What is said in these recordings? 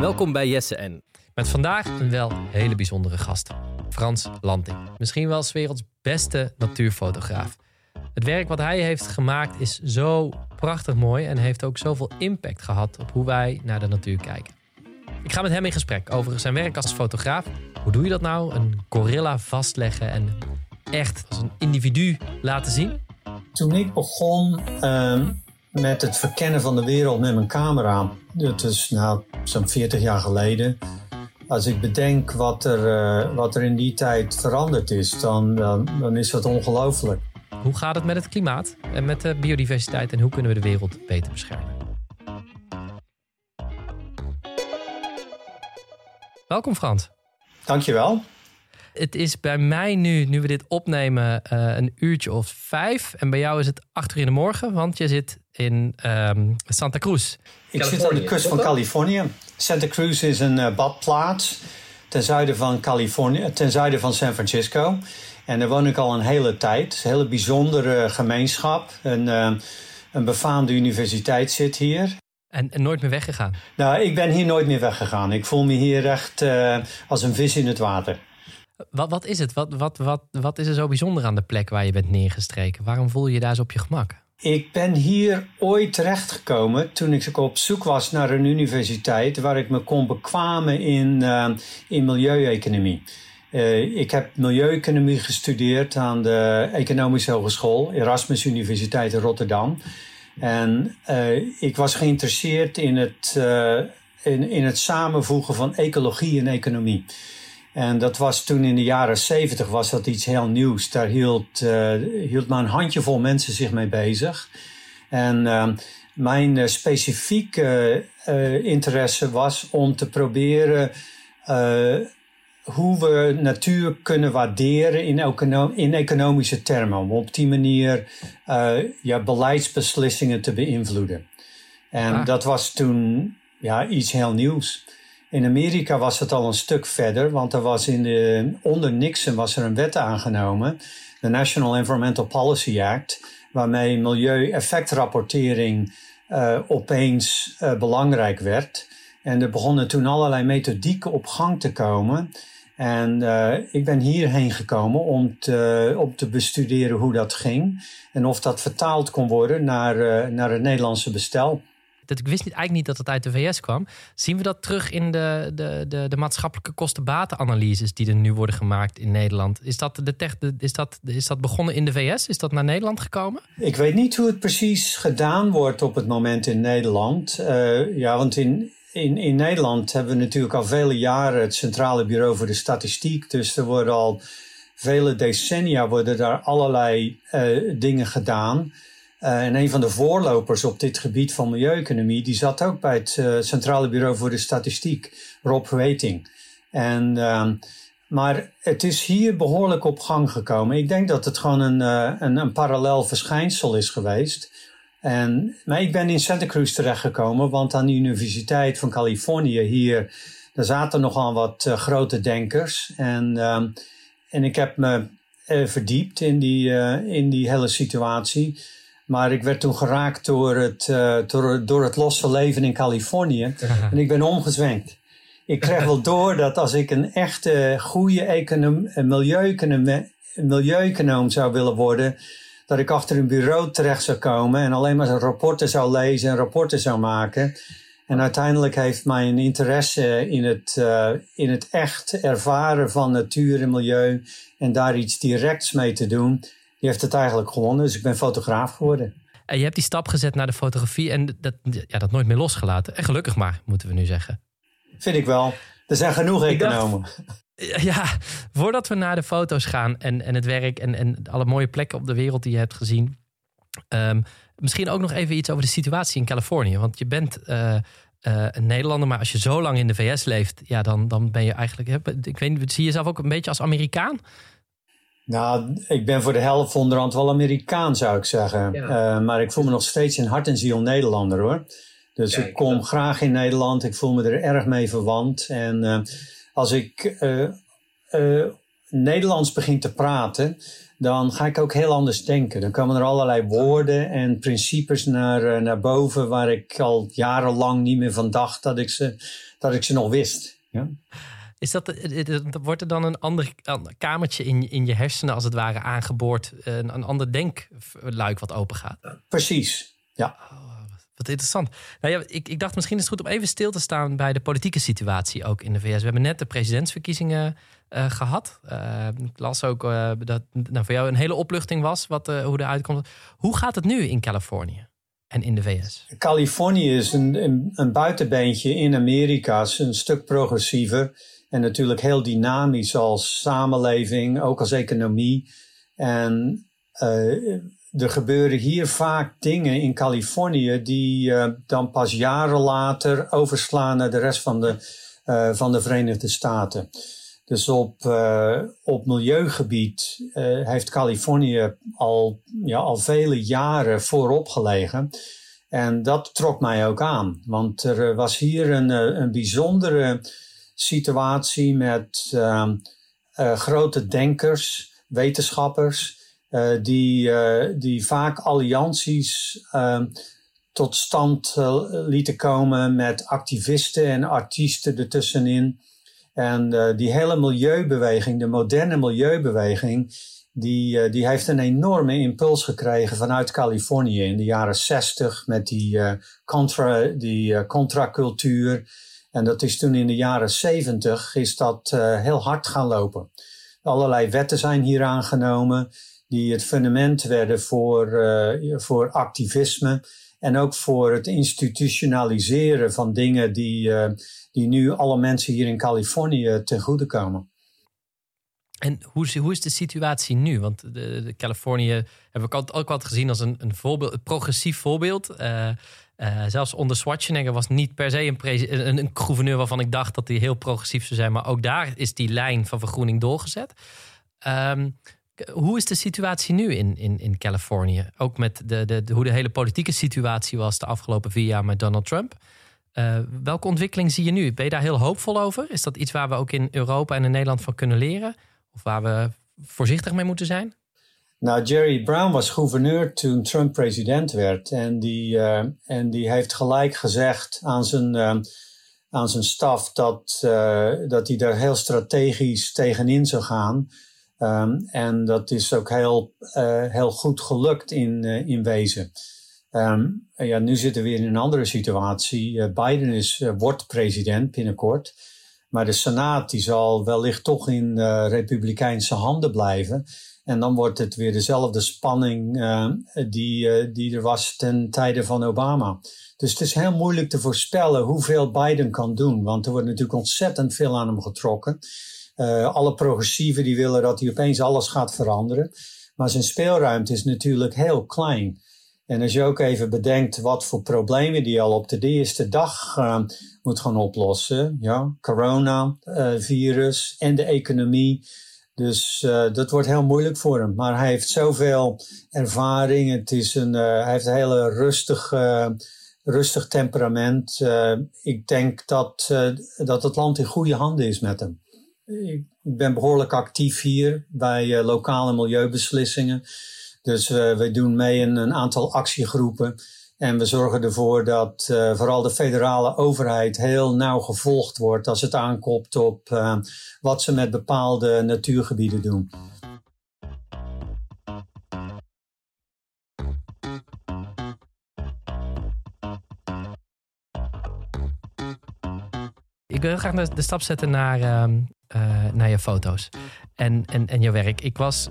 Welkom bij Jesse en. Met vandaag een wel hele bijzondere gast. Frans Lanting. Misschien wel 's werelds beste natuurfotograaf. Het werk wat hij heeft gemaakt is zo prachtig mooi en heeft ook zoveel impact gehad op hoe wij naar de natuur kijken. Ik ga met hem in gesprek over zijn werk als fotograaf. Hoe doe je dat nou? Een gorilla vastleggen en echt als een individu laten zien? Toen ik begon ehm, met het verkennen van de wereld met mijn camera, dat is nou zo'n 40 jaar geleden. Als ik bedenk wat er, eh, wat er in die tijd veranderd is, dan, dan, dan is dat ongelooflijk. Hoe gaat het met het klimaat en met de biodiversiteit en hoe kunnen we de wereld beter beschermen? Welkom Frans. Dankjewel. Het is bij mij nu, nu we dit opnemen, eh, een uurtje of vijf. En bij jou is het acht uur in de morgen, want je zit in ehm, Santa Cruz. Ik zit aan de kust van Californië. Santa Cruz is een eh, badplaats ten zuiden van Californië, ten zuiden van San Francisco. En daar woon ik al een hele tijd. Het is een hele bijzondere gemeenschap. Een, eh, een befaamde universiteit zit hier. En, en nooit meer weggegaan. Nou, ik ben hier nooit meer weggegaan. Ik voel me hier echt eh, als een vis in het water. Wat, wat is het? Wat, wat, wat, wat is er zo bijzonder aan de plek waar je bent neergestreken? Waarom voel je je daar zo op je gemak? Ik ben hier ooit terechtgekomen toen ik op zoek was naar een universiteit waar ik me kon bekwamen in, uh, in milieueconomie. Uh, ik heb milieueconomie gestudeerd aan de Economische Hogeschool, Erasmus Universiteit in Rotterdam. En uh, ik was geïnteresseerd in het, in, in het samenvoegen van ecologie en economie. En dat was toen in de jaren zeventig was dat iets heel nieuws. Daar hield, uh, hield maar een handjevol mensen zich mee bezig. En uh, mijn uh, specifieke interesse was om te proberen hoe we natuur kunnen waarderen in, econo in economische termen. Om op die manier ja, beleidsbeslissingen te beïnvloeden. En ah. dat was toen ja, iets heel nieuws. In Amerika was het al een stuk verder, want er was in de, onder Nixon was er een wet aangenomen, de National Environmental Policy Act, waarmee milieueffectrapportering uh, opeens uh, belangrijk werd. En er begonnen toen allerlei methodieken op gang te komen. En uh, ik ben hierheen gekomen om te, te bestuderen hoe dat ging en of dat vertaald kon worden naar, naar het Nederlandse bestel dat ik wist niet, eigenlijk niet dat het uit de VS kwam. Zien we dat terug in de, de, de, de maatschappelijke kosten-batenanalyses die er nu worden gemaakt in Nederland? Is dat, de tech, is, dat, is dat begonnen in de VS? Is dat naar Nederland gekomen? Ik weet niet hoe het precies gedaan wordt op het moment in Nederland. Uh, ja, want in, in, in Nederland hebben we natuurlijk al vele jaren het Centrale Bureau voor de Statistiek. Dus er worden al vele decennia worden daar allerlei uh, dingen gedaan. Uh, en een van de voorlopers op dit gebied van milieueconomie, die zat ook bij het uh, Centrale Bureau voor de Statistiek, Rob Rating. En, uh, maar het is hier behoorlijk op gang gekomen. Ik denk dat het gewoon een, uh, een, een, parallel verschijnsel is geweest. En, maar ik ben in Santa Cruz terechtgekomen, want aan de Universiteit van Californië hier, daar zaten nogal wat grote denkers. En, ehm, en ik heb me verdiept in die, in die hele situatie. Maar ik werd toen geraakt door het, uh, door, door het losse leven in Californië. En ik ben omgezwenkt. Ik kreeg wel door dat als ik een echte goede econom, milieueconoom, milieueconoom zou willen worden, dat ik achter een bureau terecht zou komen en alleen maar rapporten zou lezen en rapporten zou maken. En uiteindelijk heeft mijn interesse in het, uh, in het echt ervaren van natuur en milieu en daar iets directs mee te doen, die heeft het eigenlijk gewonnen. Dus ik ben fotograaf geworden. En je hebt die stap gezet naar de fotografie en dat, ja, dat nooit meer losgelaten. En gelukkig maar, moeten we nu zeggen. Vind ik wel. Er zijn genoeg economen. ja, voordat we naar de foto's gaan en, en het werk en, en alle mooie plekken op de wereld die je hebt gezien. Um, misschien ook nog even iets over de situatie in Californië. Want je bent uh, uh, een Nederlander, maar als je zo lang in de VS leeft, ja, dan, dan ben je eigenlijk. Ik weet niet, zie je jezelf ook een beetje als Amerikaan? Nou, ik ben voor de helft onderhand wel Amerikaan, zou ik zeggen. Ja. Uh, maar ik voel me nog steeds in hart en ziel Nederlander, hoor. Dus Kijk, ik kom dat... graag in Nederland. Ik voel me er erg mee verwant. En uh, als ik uh, Nederlands begin te praten, dan ga ik ook heel anders denken. Dan komen er allerlei woorden en principes naar, naar boven waar ik al jarenlang niet meer van dacht dat ik ze, dat ik ze nog wist. Ja? Is dat, wordt er dan een ander kamertje in, in je hersenen als het ware aangeboord? Een, een ander denkluik wat open gaat? Precies, ja. Oh, wat interessant. Nou ja, ik, ik dacht misschien is het goed om even stil te staan bij de politieke situatie ook in de VS. We hebben net de presidentsverkiezingen uh, gehad. Uh, ik las ook uh, dat nou, voor jou een hele opluchting was wat, hoe de uitkomst. Hoe gaat het nu in Californië en in de VS? Californië is een, een, een buitenbeentje in Amerika, is een stuk progressiever en natuurlijk heel dynamisch als samenleving, ook als economie. En er gebeuren hier vaak dingen in Californië die uh, dan pas jaren later overslaan naar de rest van de, uh, van de Verenigde Staten. Dus op, uh, op milieugebied heeft Californië al, ja, al vele jaren voorop gelegen. En dat trok mij ook aan, want er was hier een, een bijzondere situatie met ehm, grote denkers, wetenschappers, uh, die, uh, die vaak allianties uh, tot stand eh, lieten komen met activisten en artiesten ertussenin. En die hele milieubeweging, de moderne milieubeweging, die, die heeft een enorme impuls gekregen vanuit Californië in de jaren 60 met die, contra, die contracultuur. En dat is toen in de jaren 70 is dat heel hard gaan lopen. Allerlei wetten zijn hier aangenomen die het fundament werden voor, uh, voor activisme en ook voor het institutionaliseren van dingen die, uh, die nu alle mensen hier in Californië ten goede komen. En hoe, hoe is de situatie nu? Want de, Californië heb ik ook altijd gezien als een, een, voorbeeld, een progressief voorbeeld. Uh, zelfs onder Schwarzenegger was niet per se een, een, gouverneur waarvan ik dacht dat hij heel progressief zou zijn. Maar ook daar is die lijn van vergroening doorgezet. Um, hoe is de situatie nu in, in, in Californië? Ook met de, de, hoe de hele politieke situatie was de afgelopen vier jaar met Donald Trump. Uh, welke ontwikkeling zie je nu? Ben je daar heel hoopvol over? Is dat iets waar we ook in Europa en in Nederland van kunnen leren? Of waar we voorzichtig mee moeten zijn? Nou, Jerry Brown was gouverneur toen Trump president werd. En die, uh, en die heeft gelijk gezegd aan zijn, uh, aan zijn staf dat, dat hij daar heel strategisch tegenin zou gaan. Um, en dat is ook heel, heel goed gelukt in, in wezen. Um, ja, nu zitten we in een andere situatie. Biden is, wordt president binnenkort. Maar de Senaat die zal wellicht toch in republikeinse handen blijven. En dan wordt het weer dezelfde spanning die, die er was ten tijde van Obama. Dus het is heel moeilijk te voorspellen hoeveel Biden kan doen. Want er wordt natuurlijk ontzettend veel aan hem getrokken. Uh, alle progressieven die willen dat hij opeens alles gaat veranderen. Maar zijn speelruimte is natuurlijk heel klein. En als je ook even bedenkt wat voor problemen die al op de eerste dag uh, moet gaan oplossen. Ja, corona, virus en de economie. Dus uh, dat wordt heel moeilijk voor hem. Maar hij heeft zoveel ervaring. Het is een, hij heeft een hele rustig, rustig temperament. ik denk dat, dat het land in goede handen is met hem. Ik ben behoorlijk actief hier bij lokale milieubeslissingen. Dus wij doen mee in een aantal actiegroepen. En we zorgen ervoor dat uh, vooral de federale overheid heel nauw gevolgd wordt als het aankomt op wat ze met bepaalde natuurgebieden doen. Ik wil graag de, stap zetten naar ehm, uh, naar je foto's en, en, en je werk. Ik was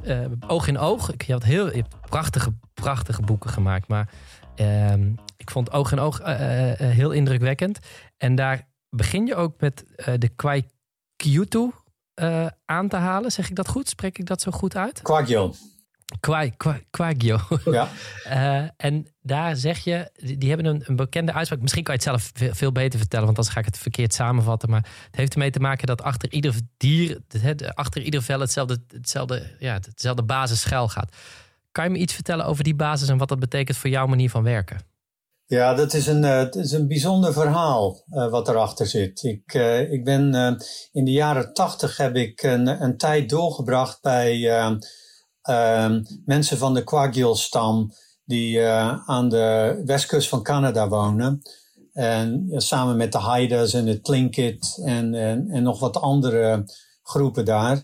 oog in oog. Ik had heel je prachtige, prachtige boeken gemaakt. Maar uh, ik vond oog in oog uh, heel indrukwekkend. En daar begin je ook met de Kwai Kyutu aan te halen. Zeg ik dat goed? Spreek ik dat zo goed uit? Kwagyo. Kwai, Kwagyo. Ja. Uh, en daar zeg je, die hebben een, een, bekende uitspraak. Misschien kan je het zelf veel, beter vertellen, want anders ga ik het verkeerd samenvatten. Maar het heeft ermee te maken dat achter ieder dier, achter ieder vel hetzelfde, hetzelfde, ja, hetzelfde basisschuil gaat. Kan je me iets vertellen over die basis en wat dat betekent voor jouw manier van werken? Ja, dat is een, uh, is een bijzonder verhaal uh, wat erachter zit. Ik, uh, ik ben in de jaren tachtig heb ik een, een tijd doorgebracht bij ehm, mensen van de Kwagil-stam die aan de westkust van Canada wonen. En samen met de Haidas en de Tlingit en, en nog wat andere groepen daar.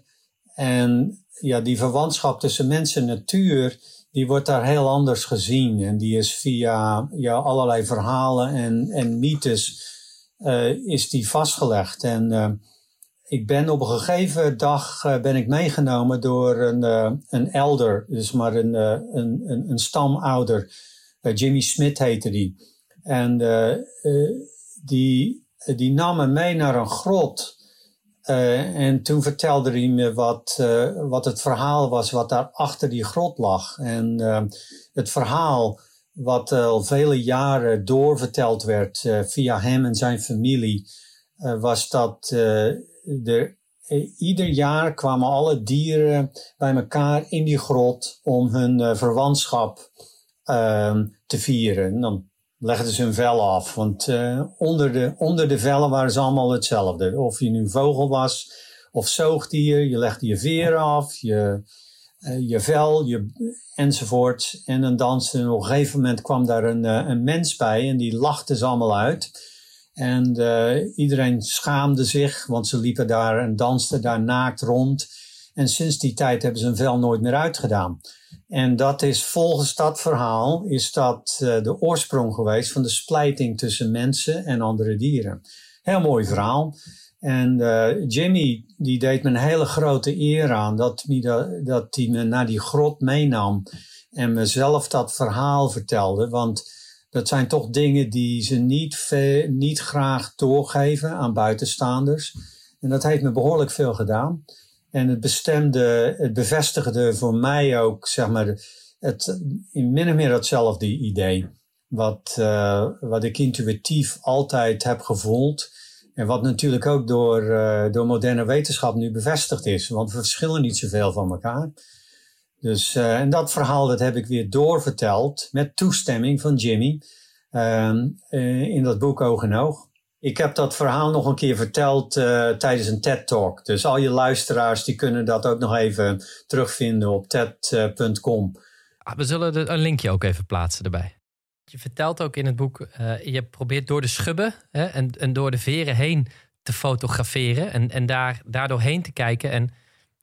En ja, die verwantschap tussen mens en natuur, die wordt daar heel anders gezien. En die is via ja, allerlei verhalen en, en mythes uh, is die vastgelegd. En uh, ik ben op een gegeven dag uh, ben ik meegenomen door een, een elder, dus maar een, een, een, een stamouder. Jimmy Smith heette die. En die, die nam me mee naar een grot uh, en toen vertelde hij me wat, uh, wat het verhaal was wat daar achter die grot lag. En uh, het verhaal wat al vele jaren doorverteld werd via hem en zijn familie, was dat er, ieder jaar kwamen alle dieren bij elkaar in die grot om hun verwantschap ehm, te vieren. dan legden ze hun vel af. Want uh, onder, de, onder de vellen waren ze allemaal hetzelfde. Of je nu vogel was of zoogdier, je legde je veren af, je, uh, je vel, je, enzovoort. En dan danste. op een gegeven moment kwam daar een, uh, een mens bij en die lachte ze allemaal uit. En iedereen schaamde zich, want ze liepen daar en dansten daar naakt rond. En sinds die tijd hebben ze hun vel nooit meer uitgedaan. En dat is volgens dat verhaal is dat uh, de oorsprong geweest van de splijting tussen mensen en andere dieren. Heel mooi verhaal. En uh, Jimmy die deed me een hele grote eer aan dat hij dat, dat me naar die grot meenam en mezelf dat verhaal vertelde. Want dat zijn toch dingen die ze niet, niet graag doorgeven aan buitenstaanders. En dat heeft me behoorlijk veel gedaan. En het bestemde, het bevestigde voor mij ook, zeg maar, het, in min of meer hetzelfde idee. Wat, uh, wat ik intuïtief altijd heb gevoeld. En wat natuurlijk ook door, uh, door moderne wetenschap nu bevestigd is. Want we verschillen niet zoveel van elkaar. Dus, uh, en dat verhaal dat heb ik weer doorverteld met toestemming van Jimmy. in dat boek Oog en Oog. Ik heb dat verhaal nog een keer verteld uh, tijdens een TED-talk. Dus al je luisteraars die kunnen dat ook nog even terugvinden op TED.com. Ah, we zullen de, een linkje ook even plaatsen erbij. Je vertelt ook in het boek, uh, je probeert door de schubben hè, en, en door de veren heen te fotograferen. En, en daar, daardoor heen te kijken en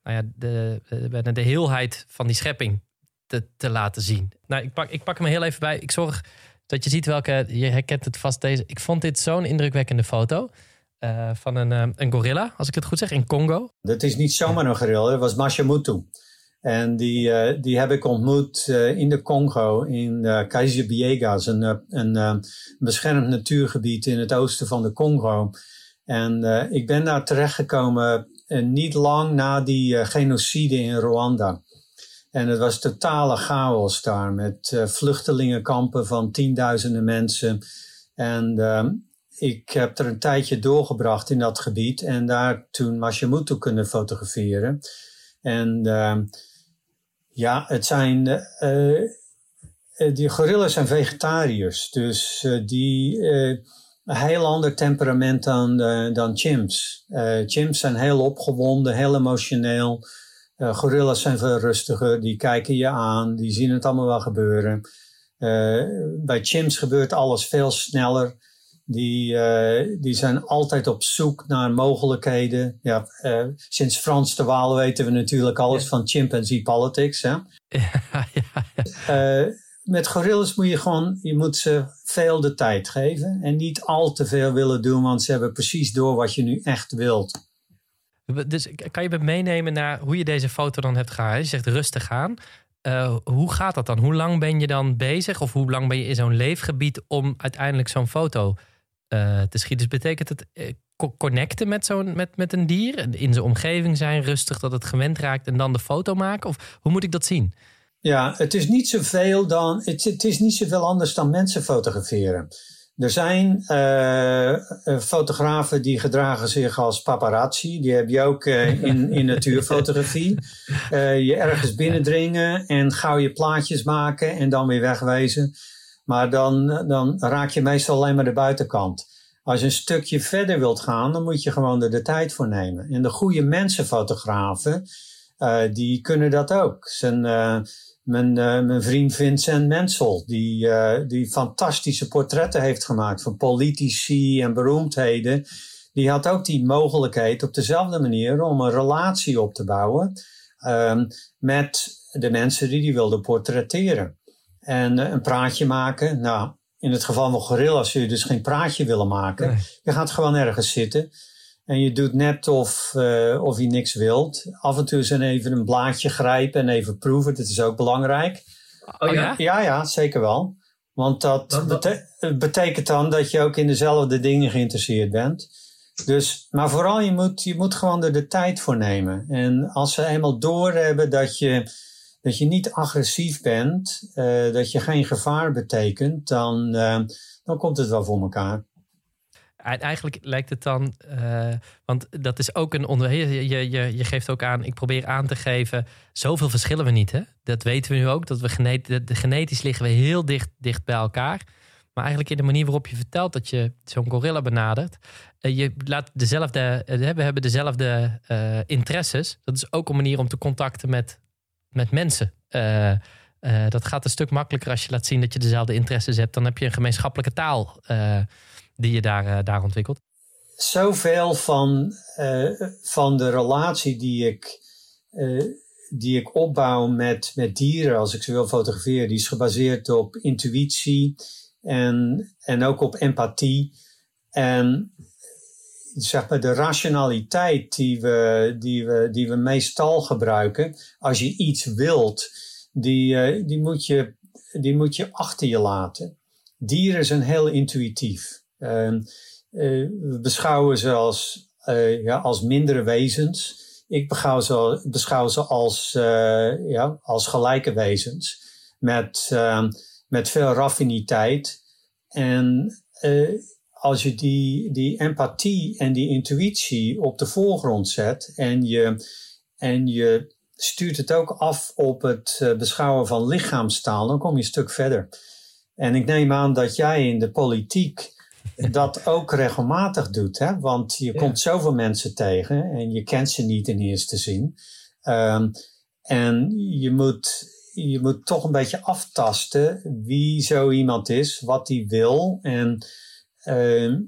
nou ja, de, de, de heelheid van die schepping te, te laten zien. Nou, ik pak, ik pak hem heel even bij. Ik zorg dat je ziet welke, je herkent het vast deze. Ik vond dit zo'n indrukwekkende foto. Uh, van een, uh, een gorilla, als ik het goed zeg, in Congo. Dat is niet zomaar een gorilla, dat was Mashamutu. En die, uh, die heb ik ontmoet in de Congo, in uh, Kaisiabiegas, een, een beschermd natuurgebied in het oosten van de Congo. En ik ben daar terechtgekomen niet lang na die genocide in Rwanda. En het was totale chaos daar met uh, vluchtelingenkampen van tienduizenden mensen. En uh, ik heb er een tijdje doorgebracht in dat gebied en daar toen Mashamutu kunnen fotograferen. En uh, ja, het zijn. Eh, die gorillas zijn vegetariërs, dus die heel ander temperament dan, dan chimps. chimps zijn heel opgewonden, heel emotioneel. Uh, gorillas zijn veel rustiger, die kijken je aan, die zien het allemaal wel gebeuren. Uh, bij chimps gebeurt alles veel sneller. Die, uh, die zijn altijd op zoek naar mogelijkheden. Ja, sinds Frans de Waal weten we natuurlijk alles ja. van chimpanzee politics. Hè? Ja, ja, met gorillas moet je gewoon, je moet ze veel de tijd geven. En niet al te veel willen doen, want ze hebben precies door wat je nu echt wilt. Dus kan je me meenemen naar hoe je deze foto dan hebt gehaald? Je zegt rustig aan. Uh, hoe gaat dat dan? Hoe lang ben je dan bezig? Of hoe lang ben je in zo'n leefgebied om uiteindelijk zo'n foto uh, te schieten? Dus betekent het uh, connecten met, zo'n, met, met een dier? In zijn omgeving zijn, rustig dat het gewend raakt en dan de foto maken? Of hoe moet ik dat zien? Ja, het is niet zoveel dan. Het, het is niet zoveel anders dan mensen fotograferen. Er zijn uh, fotografen die gedragen zich als paparazzi. Die heb je ook uh, in, in natuurfotografie. je ergens binnendringen en gauw je plaatjes maken en dan weer wegwezen. Maar dan, dan raak je meestal alleen maar de buitenkant. Als je een stukje verder wilt gaan, dan moet je gewoon er de tijd voor nemen. En de goede mensenfotografen, die kunnen dat ook. Zijn, mijn, uh, mijn vriend Vincent Mensel, die, die fantastische portretten heeft gemaakt van politici en beroemdheden. Die had ook die mogelijkheid op dezelfde manier om een relatie op te bouwen um, met de mensen die hij wilde portretteren. En een praatje maken. Nou, in het geval van gorilla's zul je dus geen praatje willen maken. Je gaat gewoon ergens zitten. En je doet net of, uh, of je niks wilt. Af en toe eens even een blaadje grijpen en even proeven. Dat is ook belangrijk. Oh ja? Ja, ja, zeker wel. Want dat betekent dan dat je ook in dezelfde dingen geïnteresseerd bent. Dus, maar vooral, je moet, je moet gewoon er de tijd voor nemen. En als ze eenmaal doorhebben dat je dat je niet agressief bent, uh, dat je geen gevaar betekent, dan, uh, dan komt het wel voor elkaar. Eigenlijk lijkt het dan, uh, want dat is ook een. Je, je, je geeft ook aan, ik probeer aan te geven, zoveel verschillen we niet. Hè? Dat weten we nu ook, dat we genetisch liggen we heel dicht, dicht bij elkaar. Maar eigenlijk in de manier waarop je vertelt dat je zo'n gorilla benadert. je laat dezelfde, we hebben dezelfde interesses. Dat is ook een manier om te contacten met met mensen. Dat gaat een stuk makkelijker als je laat zien dat je dezelfde interesses hebt. Dan heb je een gemeenschappelijke taal uh, die je daar, daar ontwikkelt. Zoveel van, van de relatie die ik, die ik opbouw met, met dieren als ik ze wil fotograferen, die is gebaseerd op intuïtie en, en ook op empathie. En zeg maar, de rationaliteit die we, die, we, die we meestal gebruiken, als je iets wilt, die, die, moet je, die moet je achter je laten. Dieren zijn heel intuïtief. Uh, uh, we beschouwen ze als, eh, ja, als mindere wezens. Ik beschouw ze, ze als, ja, als gelijke wezens. Met, ehm, met veel raffiniteit. En als je die, die empathie en die intuïtie op de voorgrond zet en je, en je stuurt het ook af op het eh, beschouwen van lichaamstaal, dan kom je een stuk verder. En ik neem aan dat jij in de politiek dat ook regelmatig doet, hè? want je komt zoveel mensen tegen en je kent ze niet in eerste zin. Um, en je moet, je moet toch een beetje aftasten wie zo iemand is, wat hij wil en Ehm,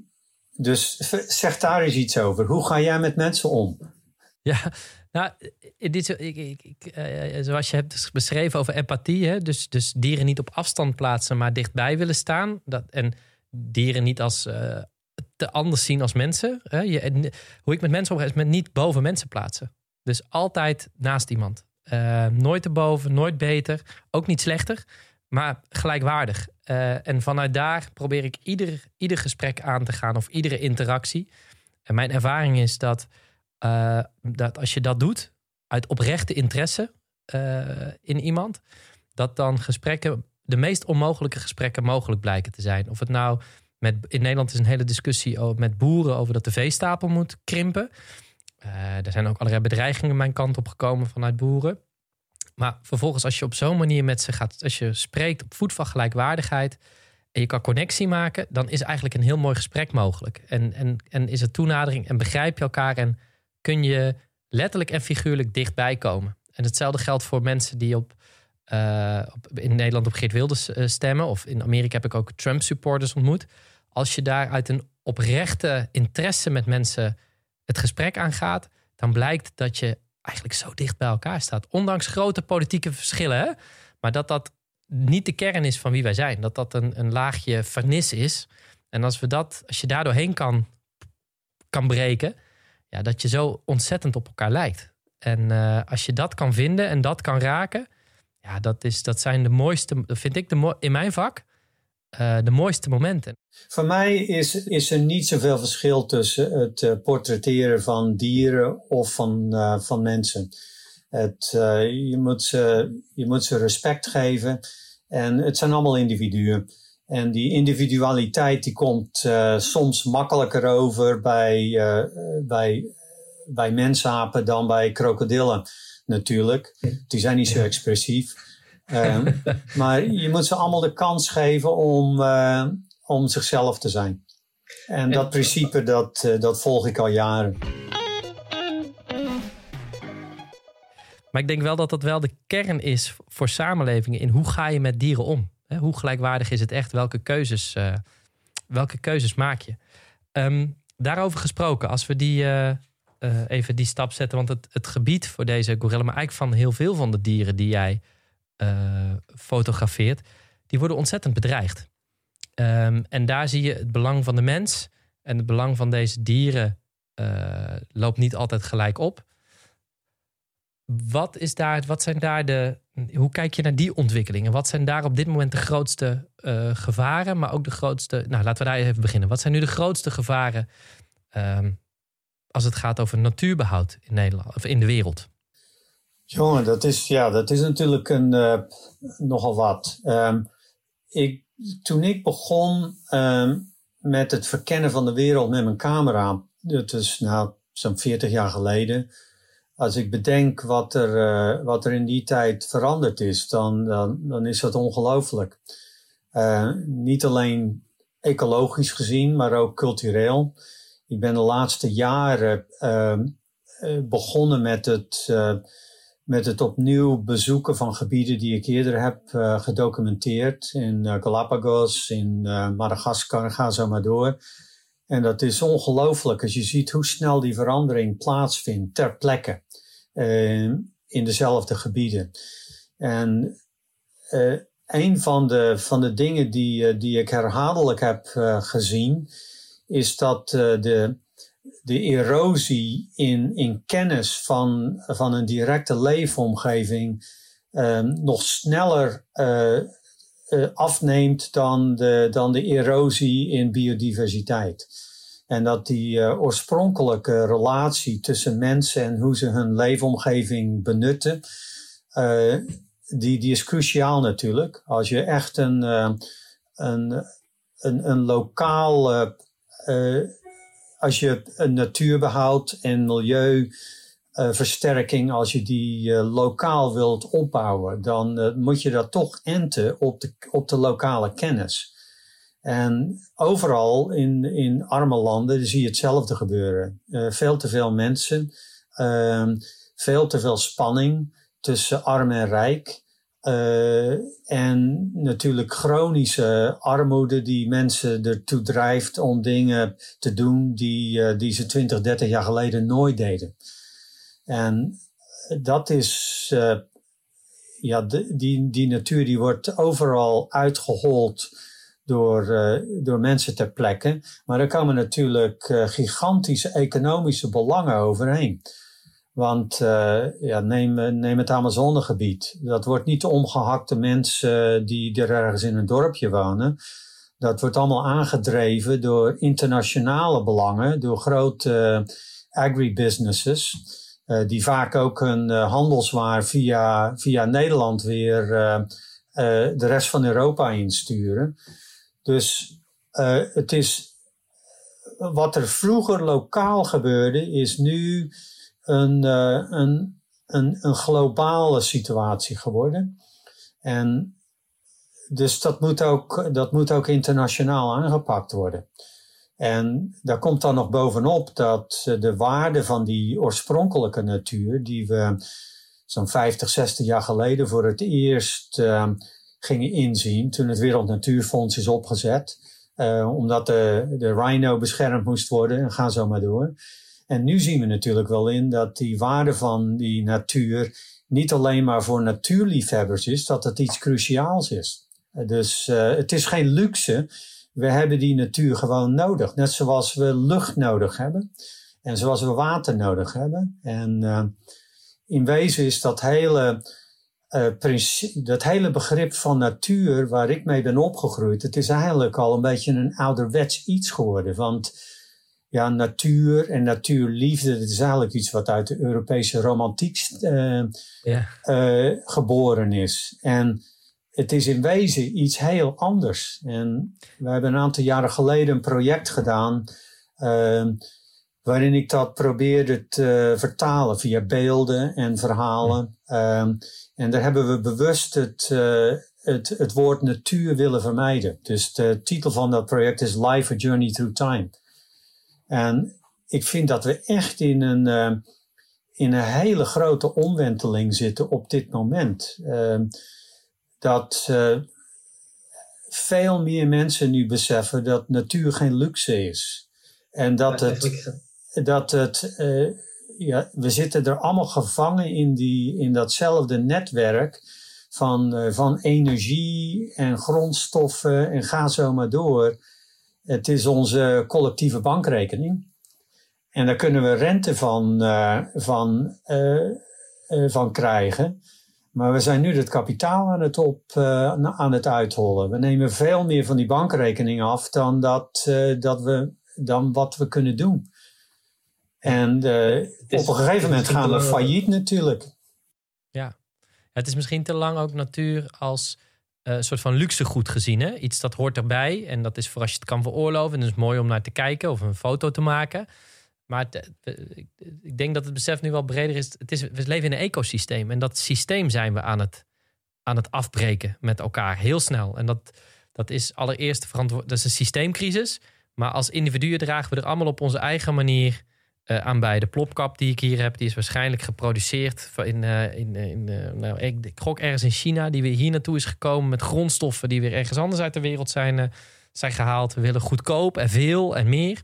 dus zeg daar eens iets over. Hoe ga jij met mensen om? Ja, nou, dit, ik, ik, ik, uh, zoals je hebt beschreven over empathie. Hè? Dus, dus dieren niet op afstand plaatsen, maar dichtbij willen staan. Dat, en dieren niet als uh, te anders zien als mensen. Hè? Hoe ik met mensen omga is met niet boven mensen plaatsen. Dus altijd naast iemand. Uh, nooit erboven, nooit beter. Ook niet slechter, maar gelijkwaardig. Uh, en vanuit daar probeer ik ieder, ieder gesprek aan te gaan of iedere interactie. En mijn ervaring is dat, dat als je dat doet, uit oprechte interesse in iemand, dat dan gesprekken, de meest onmogelijke gesprekken mogelijk blijken te zijn. Of het nou met, in Nederland is een hele discussie met boeren over dat de veestapel moet krimpen. er zijn ook allerlei bedreigingen mijn kant op gekomen vanuit boeren. Maar vervolgens, als je op zo'n manier met ze gaat, als je spreekt op voet van gelijkwaardigheid en je kan connectie maken, dan is eigenlijk een heel mooi gesprek mogelijk. En, en, en is er toenadering en begrijp je elkaar en kun je letterlijk en figuurlijk dichtbij komen. En hetzelfde geldt voor mensen die op, op in Nederland op Geert Wilders uh, stemmen. Of in Amerika heb ik ook Trump supporters ontmoet. Als je daar uit een oprechte interesse met mensen het gesprek aangaat, dan blijkt dat je eigenlijk zo dicht bij elkaar staat. Ondanks grote politieke verschillen. Hè? Maar dat dat niet de kern is van wie wij zijn. Dat dat een, een laagje vernis is. En als, we dat, als je daar doorheen kan, kan breken, ja, dat je zo ontzettend op elkaar lijkt. En uh, als je dat kan vinden en dat kan raken, ja, dat, is, dat zijn de mooiste, vind ik de, in mijn vak, uh, de mooiste momenten. Voor mij is, is er niet zoveel verschil tussen het uh, portretteren van dieren of van, uh, van mensen. Het, je, moet ze, je moet ze respect geven en het zijn allemaal individuen. En die individualiteit die komt soms makkelijker over bij, bij, bij mensapen dan bij krokodillen natuurlijk. Die zijn niet zo expressief. Ehm, maar je moet ze allemaal de kans geven om, uh, om zichzelf te zijn. En dat principe, dat, uh, dat volg ik al jaren. Maar ik denk wel dat dat wel de kern is voor samenlevingen in hoe ga je met dieren om? Hoe gelijkwaardig is het echt? Welke keuzes, uh, welke keuzes maak je? Um, daarover gesproken, als we die, uh, even die stap zetten. Want het, het gebied voor deze gorilla, maar eigenlijk van heel veel van de dieren die jij fotografeert, die worden ontzettend bedreigd. Um, en daar zie je het belang van de mens en het belang van deze dieren loopt niet altijd gelijk op. Wat, is daar, wat zijn daar de. Hoe kijk je naar die ontwikkelingen? Wat zijn daar op dit moment de grootste gevaren, maar ook de grootste. Nou, laten we daar even beginnen. Wat zijn nu de grootste gevaren um, als het gaat over natuurbehoud in Nederland of in de wereld? Jongen, dat is, ja, dat is natuurlijk een, uh, nogal wat. Um, ik, toen ik begon um, met het verkennen van de wereld met mijn camera, dat is nou zo'n 40 jaar geleden als ik bedenk wat er, uh, wat er in die tijd veranderd is, dan, dan, dan is dat ongelooflijk. Uh, niet alleen ecologisch gezien, maar ook cultureel. Ik ben de laatste jaren uh, begonnen met het, met het opnieuw bezoeken van gebieden die ik eerder heb gedocumenteerd. In Galapagos, in Madagaskar, ga zo maar door. En dat is ongelooflijk als je ziet hoe snel die verandering plaatsvindt ter plekke uh, in dezelfde gebieden. En een van de, van de dingen die, die ik herhaaldelijk heb gezien, is dat de, de erosie in, in kennis van, van een directe leefomgeving nog sneller afneemt dan de, dan de erosie in biodiversiteit. En dat die oorspronkelijke relatie tussen mensen en hoe ze hun leefomgeving benutten, die, die is cruciaal natuurlijk. Als je echt een, een, een, een lokaal, als je een natuurbehoud en milieuversterking, als je die lokaal wilt opbouwen, dan moet je dat toch enten op de, op de lokale kennis. En overal in, in arme landen zie je hetzelfde gebeuren. Veel te veel mensen, uh, veel te veel spanning tussen arm en rijk. Uh, en natuurlijk chronische armoede die mensen ertoe drijft om dingen te doen die, uh, die ze 20, 30 jaar geleden nooit deden. En dat is, ja, de, die, die natuur die wordt overal uitgehold door, door mensen ter plekke. Maar er komen natuurlijk gigantische economische belangen overheen. Want uh, ja, neem, neem het Amazonegebied. Dat wordt niet omgehakte mensen die er ergens in een dorpje wonen. Dat wordt allemaal aangedreven door internationale belangen, door grote agribusinesses. die vaak ook hun handelswaar via, via Nederland weer de rest van Europa insturen. Dus uh, het is wat er vroeger lokaal gebeurde, is nu een, uh, een, een, een globale situatie geworden. En dus dat moet, ook, dat moet ook internationaal aangepakt worden. En daar komt dan nog bovenop dat de waarde van die oorspronkelijke natuur, die we zo'n 50, 60 jaar geleden voor het eerst uh, gingen inzien toen het Wereld Natuurfonds is opgezet. Omdat de, de rhino beschermd moest worden en ga zo maar door. En nu zien we natuurlijk wel in dat die waarde van die natuur niet alleen maar voor natuurliefhebbers is, dat het iets cruciaals is. Dus uh, het is geen luxe. We hebben die natuur gewoon nodig. Net zoals we lucht nodig hebben. En zoals we water nodig hebben. En uh, in wezen is dat hele uh, dat hele begrip van natuur waar ik mee ben opgegroeid, het is eigenlijk al een beetje een ouderwets iets geworden. Want ja, natuur en natuurliefde, dat is eigenlijk iets wat uit de Europese romantiek uh, ja. uh, geboren is. En het is in wezen iets heel anders. En we hebben een aantal jaren geleden een project gedaan waarin ik dat probeerde te vertalen via beelden en verhalen. Um, en daar hebben we bewust het, uh, het, het woord natuur willen vermijden. Dus de titel van dat project is Life a Journey Through Time. En ik vind dat we echt in een, uh, in een hele grote omwenteling zitten op dit moment. Uh, dat uh, veel meer mensen nu beseffen dat natuur geen luxe is. En dat het, dat het ja, we zitten er allemaal gevangen in, die, in datzelfde netwerk van, van energie en grondstoffen en ga zo maar door. Het is onze collectieve bankrekening. En daar kunnen we rente van, uh, van, van krijgen. Maar we zijn nu het kapitaal aan het, op, aan het uithollen. We nemen veel meer van die bankrekening af dan, dat, dat we, dan wat we kunnen doen. En uh, op een gegeven moment gaan we failliet natuurlijk. Ja, het is misschien te lang ook natuur als uh, een soort van luxegoed gezien. Hè? Iets dat hoort erbij en dat is voor als je het kan veroorloven. En het is mooi om naar te kijken of een foto te maken. Maar ik denk dat het besef nu wel breder is. Het is. We leven in een ecosysteem en dat systeem zijn we aan het, aan het afbreken met elkaar heel snel. En dat, dat is allereerst verantwoord. Dat is een systeemcrisis. Maar als individuen dragen we er allemaal op onze eigen manier uh, aan bij. De plopkap die ik hier heb, die is waarschijnlijk geproduceerd in, uh, in, in uh, nou, ik, gok ergens in China, die weer hier naartoe is gekomen met grondstoffen die weer ergens anders uit de wereld zijn, zijn gehaald. We willen goedkoop en veel en meer.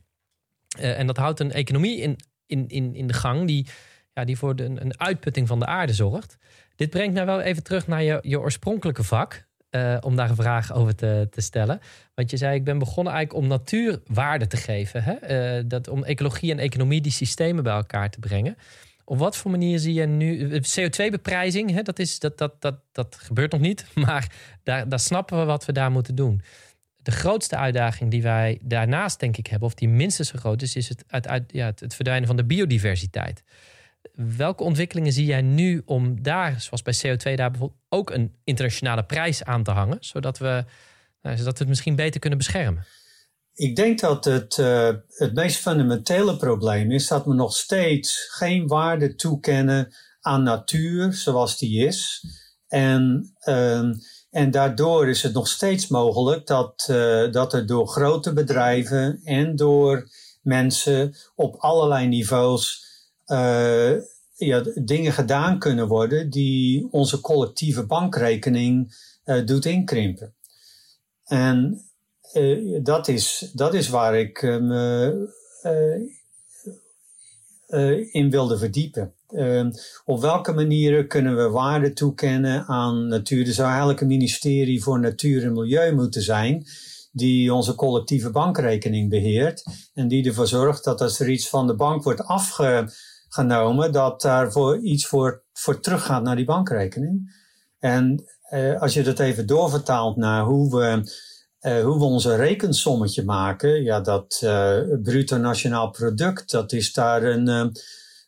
en dat houdt een economie in, in, in, in de gang die, ja, die voor een uitputting van de aarde zorgt. Dit brengt nou wel even terug naar je, je oorspronkelijke vak. Uh, om daar een vraag over te, te stellen. Want je zei, ik ben begonnen eigenlijk om natuurwaarde te geven. Hè? Uh, dat, om ecologie en economie, die systemen bij elkaar te brengen. Op wat voor manier zie je nu... Eh, CO2-beprijzing, dat, is, dat, dat, dat, dat gebeurt nog niet. Maar daar, daar snappen we wat we daar moeten doen. De grootste uitdaging die wij daarnaast, denk ik, hebben... of die minstens zo groot is, is het, het, ja, het, het verdwijnen van de biodiversiteit. Welke ontwikkelingen zie jij nu om daar, zoals bij CO2, daar bijvoorbeeld ook een internationale prijs aan te hangen, zodat we, nou, zodat we het misschien beter kunnen beschermen? Ik denk dat het, uh, het meest fundamentele probleem is dat we nog steeds geen waarde toekennen aan natuur zoals die is. En, uh, en daardoor is het nog steeds mogelijk dat, uh, dat er door grote bedrijven en door mensen op allerlei niveaus ja, dingen gedaan kunnen worden die onze collectieve bankrekening uh, doet inkrimpen. En uh, dat, is, dat is waar ik me in wilde verdiepen. op welke manieren kunnen we waarde toekennen aan natuur? Er zou eigenlijk een ministerie voor natuur en milieu moeten zijn die onze collectieve bankrekening beheert en die ervoor zorgt dat als er iets van de bank wordt afge, genomen dat daarvoor iets voor, voor teruggaat naar die bankrekening. En eh, als je dat even doorvertaalt naar hoe we, eh, hoe we onze rekensommetje maken, ja, dat uh, bruto nationaal product, dat is daar een, uh,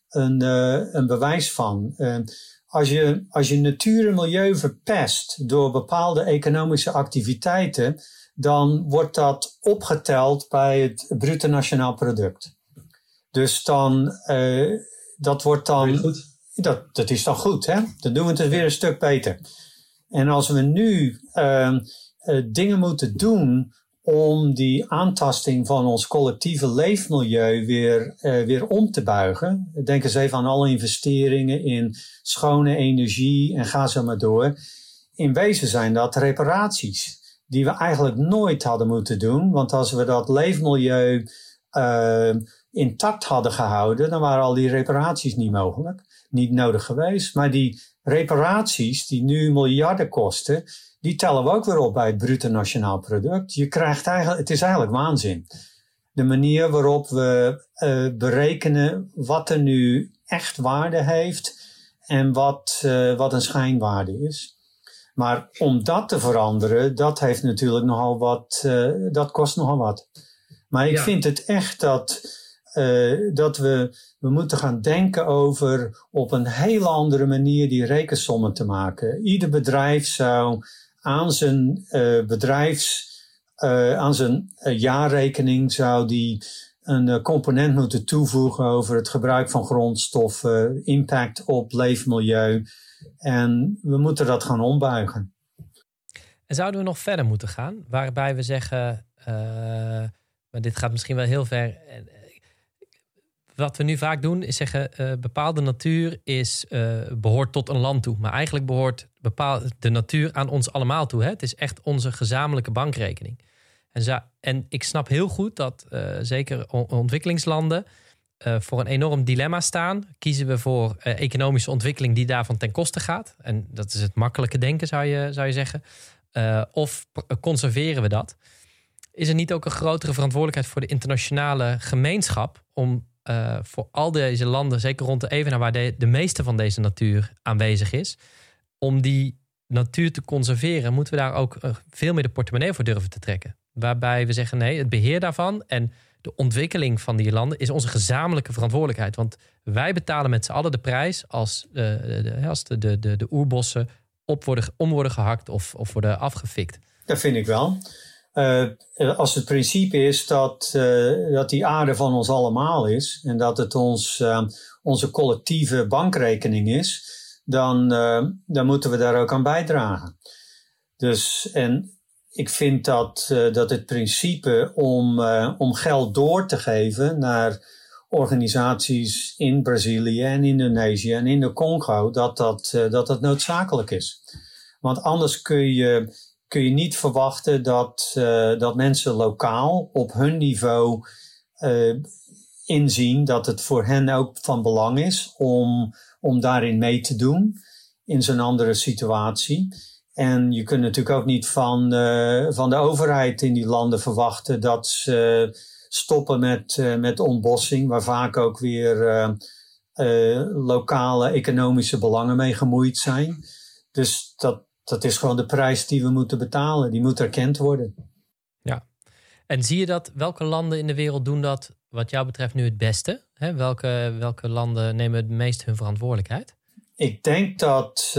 een, een bewijs van. als, je, als je natuur en milieu verpest door bepaalde economische activiteiten, dan wordt dat opgeteld bij het bruto nationaal product. Dus dan, dat wordt dan. Goed. Dat, dat is dan goed, hè? Dan doen we het weer een stuk beter. En als we nu uh, uh, dingen moeten doen om die aantasting van ons collectieve leefmilieu weer, uh, weer om te buigen. Denk eens even aan alle investeringen in schone energie en ga zo maar door. In wezen zijn dat reparaties die we eigenlijk nooit hadden moeten doen. Want als we dat leefmilieu uh, intact hadden gehouden, dan waren al die reparaties niet mogelijk, niet nodig geweest. Maar die reparaties die nu miljarden kosten, die tellen we ook weer op bij het bruto nationaal product. Je krijgt eigenlijk, het is eigenlijk waanzin. De manier waarop we uh, berekenen wat er nu echt waarde heeft en wat, uh, wat een schijnwaarde is. Maar om dat te veranderen, dat heeft natuurlijk nogal wat, uh, dat kost nogal wat. Maar ik ja. vind het echt dat uh, dat we, we moeten gaan denken over op een hele andere manier die rekensommen te maken. Ieder bedrijf zou aan zijn uh, bedrijfs, uh, aan zijn jaarrekening zou die een component moeten toevoegen over het gebruik van grondstoffen, impact op leefmilieu. En we moeten dat gaan ombuigen. En zouden we nog verder moeten gaan, waarbij we zeggen, maar dit gaat misschien wel heel ver. Wat we nu vaak doen is zeggen, uh, bepaalde natuur is, uh, behoort tot een land toe. Maar eigenlijk behoort bepaald, de natuur aan ons allemaal toe. Hè? Het is echt onze gezamenlijke bankrekening. En, en ik snap heel goed dat zeker ontwikkelingslanden voor een enorm dilemma staan. Kiezen we voor economische ontwikkeling die daarvan ten koste gaat. En dat is het makkelijke denken, zou je, zou je zeggen. Uh, of conserveren we dat? Is er niet ook een grotere verantwoordelijkheid voor de internationale gemeenschap om uh, voor al deze landen, zeker rond de Evenaar, waar de, de meeste van deze natuur aanwezig is, om die natuur te conserveren, moeten we daar ook uh, veel meer de portemonnee voor durven te trekken. Waarbij we zeggen: nee, het beheer daarvan en de ontwikkeling van die landen is onze gezamenlijke verantwoordelijkheid. Want wij betalen met z'n allen de prijs als, als de, de, de, de oerbossen op worden, om worden gehakt of, of worden afgefikt. Dat vind ik wel. Uh, als het principe is dat, uh, dat die aarde van ons allemaal is en dat het ons, uh, onze collectieve bankrekening is, dan, dan moeten we daar ook aan bijdragen. Dus, en ik vind dat, dat het principe om, om geld door te geven naar organisaties in Brazilië en Indonesië en in de Congo, dat dat, dat, dat noodzakelijk is. Want anders kun je, kun je niet verwachten dat, uh, dat mensen lokaal op hun niveau uh, inzien dat het voor hen ook van belang is om, om daarin mee te doen in zo'n andere situatie. En je kunt natuurlijk ook niet van, van de overheid in die landen verwachten dat ze stoppen met, met ontbossing, waar vaak ook weer lokale economische belangen mee gemoeid zijn. Dus dat, dat is gewoon de prijs die we moeten betalen. Die moet erkend worden. Ja. En zie je dat, welke landen in de wereld doen dat wat jou betreft nu het beste? Hè? Welke, welke landen nemen het meest hun verantwoordelijkheid? Ik denk dat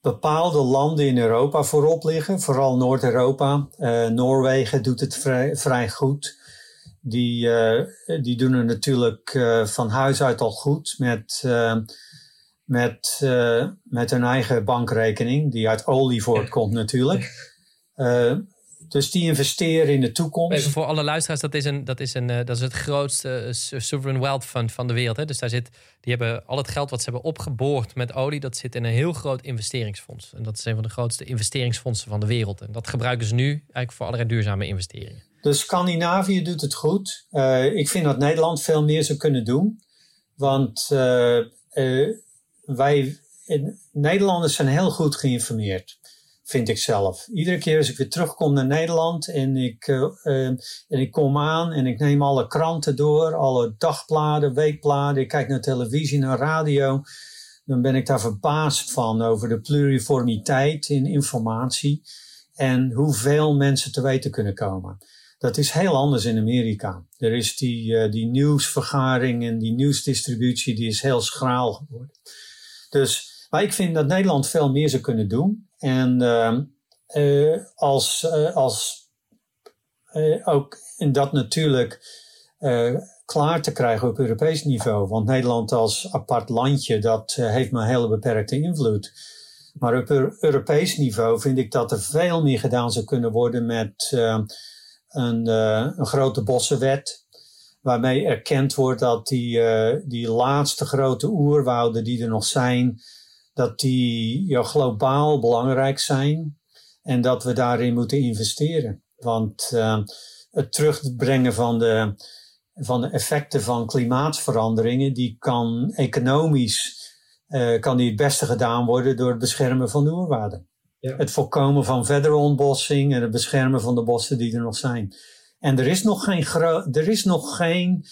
bepaalde landen in Europa voorop liggen, vooral Noord-Europa. Uh, Noorwegen doet het vrij, vrij goed. Die, uh, die doen het natuurlijk van huis uit al goed met, met, met hun eigen bankrekening, die uit olie voortkomt natuurlijk. Dus die investeren in de toekomst. Even voor alle luisteraars, dat is, een, dat is, een, dat is het grootste sovereign wealth fund van de wereld. Hè? Dus daar zit, die hebben al het geld wat ze hebben opgeboord met olie, dat zit in een heel groot investeringsfonds. En dat is een van de grootste investeringsfondsen van de wereld. En dat gebruiken ze nu eigenlijk voor allerlei duurzame investeringen. Dus Scandinavië doet het goed. Ik vind dat Nederland veel meer zou kunnen doen. Want uh, uh, wij, Nederlanders zijn heel goed geïnformeerd vind ik zelf. Iedere keer als ik weer terugkom naar Nederland en ik, uh, uh, en ik kom aan en ik neem alle kranten door, alle dagbladen, weekbladen, ik kijk naar televisie, naar radio, dan ben ik daar verbaasd van over de pluriformiteit in informatie en hoeveel mensen te weten kunnen komen. Dat is heel anders in Amerika. Er is die, uh, die nieuwsvergaring en die nieuwsdistributie, die is heel schraal geworden. Dus, maar ik vind dat Nederland veel meer zou kunnen doen. En uh, als, uh, als uh, ook in dat natuurlijk klaar te krijgen op Europees niveau. Want Nederland als apart landje, dat heeft maar een hele beperkte invloed. Maar op Europees niveau vind ik dat er veel meer gedaan zou kunnen worden met een, een grote bossenwet waarmee erkend wordt dat die, uh, die laatste grote oerwouden die er nog zijn, dat die ja, globaal belangrijk zijn en dat we daarin moeten investeren. Want uh, het terugbrengen van de, van de effecten van klimaatveranderingen, die kan economisch uh, kan die het beste gedaan worden door het beschermen van de oerwaarden. Ja. Het voorkomen van verdere ontbossing en het beschermen van de bossen die er nog zijn. En er is nog geen, er is nog geen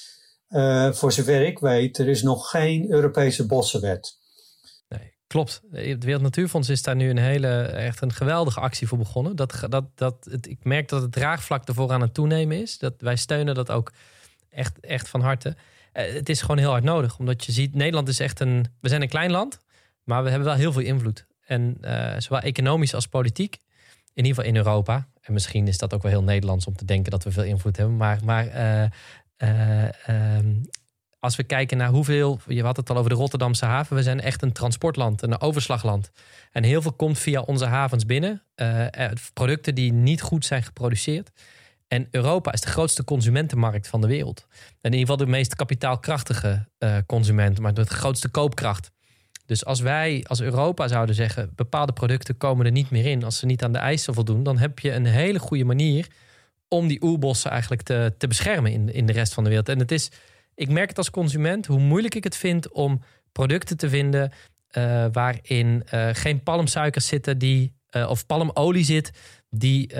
uh, voor zover ik weet, er is nog geen Europese bossenwet. Klopt. Het Wereld Natuurfonds is daar nu een hele, echt een geweldige actie voor begonnen. Dat, dat, dat, het, ik merk dat het draagvlak ervoor aan het toenemen is. Dat, wij steunen dat ook echt, echt van harte. Uh, het is gewoon heel hard nodig. Omdat je ziet, Nederland is echt een... We zijn een klein land, maar we hebben wel heel veel invloed. En uh, zowel economisch als politiek. In ieder geval in Europa. En misschien is dat ook wel heel Nederlands om te denken dat we veel invloed hebben. Maar, maar uh, Ehm, als we kijken naar hoeveel, je had het al over de Rotterdamse haven, we zijn echt een transportland, een overslagland. En heel veel komt via onze havens binnen. producten die niet goed zijn geproduceerd. En Europa is de grootste consumentenmarkt van de wereld. En in ieder geval de meest kapitaalkrachtige uh, consument, maar de grootste koopkracht. Dus als wij als Europa zouden zeggen, bepaalde producten komen er niet meer in als ze niet aan de eisen voldoen, dan heb je een hele goede manier om die oerbossen eigenlijk te, te beschermen in, in de rest van de wereld. En het is, ik merk het als consument, hoe moeilijk ik het vind om producten te vinden uh, waarin uh, geen palmsuikers zitten die, of palmolie zit, die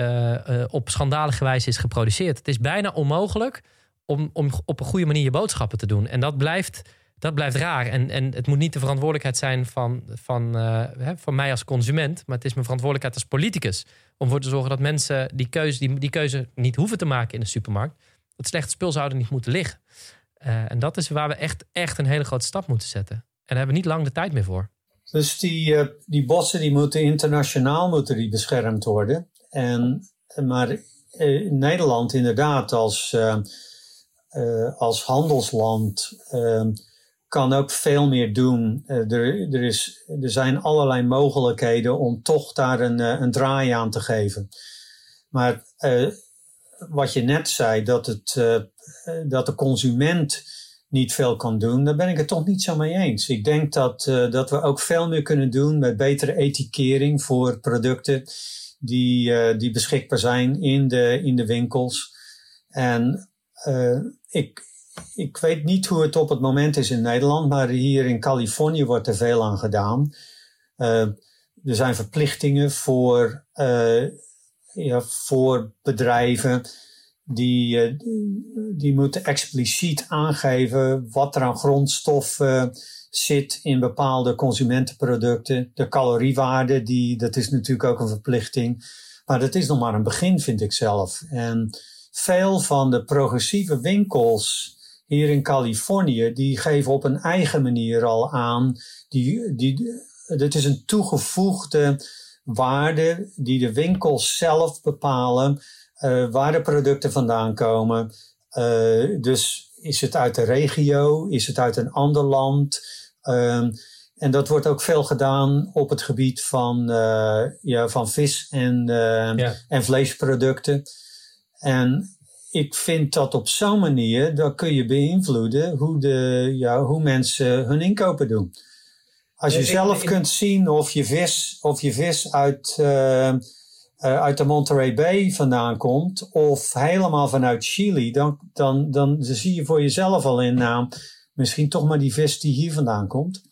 op schandalige wijze is geproduceerd. Het is bijna onmogelijk om, om op een goede manier je boodschappen te doen. En dat blijft, dat blijft raar. En, en het moet niet de verantwoordelijkheid zijn van, van, hè, van mij als consument, maar het is mijn verantwoordelijkheid als politicus. Om ervoor te zorgen dat mensen die keuze, die, die keuze niet hoeven te maken in de supermarkt. Dat slechte spul zouden niet moeten liggen. Uh, en dat is waar we echt, echt een hele grote stap moeten zetten. En daar hebben we niet lang de tijd meer voor. Dus die, uh, die bossen die moeten internationaal moeten die beschermd worden. En, maar eh, Nederland inderdaad als, als handelsland kan ook veel meer doen. er, er, is, er zijn allerlei mogelijkheden om toch daar een, een draai aan te geven. Maar wat je net zei, dat, het, dat de consument niet veel kan doen, daar ben ik het toch niet zo mee eens. Ik denk dat, dat we ook veel meer kunnen doen met betere etikering voor producten die, die beschikbaar zijn in de, in de winkels. En ik, ik weet niet hoe het op het moment is in Nederland, maar hier in Californië wordt er veel aan gedaan. Uh, er zijn verplichtingen voor, ja, voor bedrijven die, die moeten expliciet aangeven wat er aan grondstoffen zit in bepaalde consumentenproducten. De caloriewaarde, die, dat is natuurlijk ook een verplichting. Maar dat is nog maar een begin, vind ik zelf. En veel van de progressieve winkels hier in Californië, die geven op een eigen manier al aan. Die, die, is een toegevoegde waarde die de winkels zelf bepalen, uh, waar de producten vandaan komen. Uh, dus is het uit de regio? Is het uit een ander land? Um, en dat wordt ook veel gedaan op het gebied van, uh, ja, van vis en, en vleesproducten. En ik vind dat op zo'n manier, dan kun je beïnvloeden hoe, de, ja, hoe mensen hun inkopen doen. Als je zelf kunt zien of je vis, of je vis uit, uh, uit de Monterey Bay vandaan komt, of helemaal vanuit Chili, dan, dan, dan, dan zie je voor jezelf al in, nou, misschien toch maar die vis die hier vandaan komt.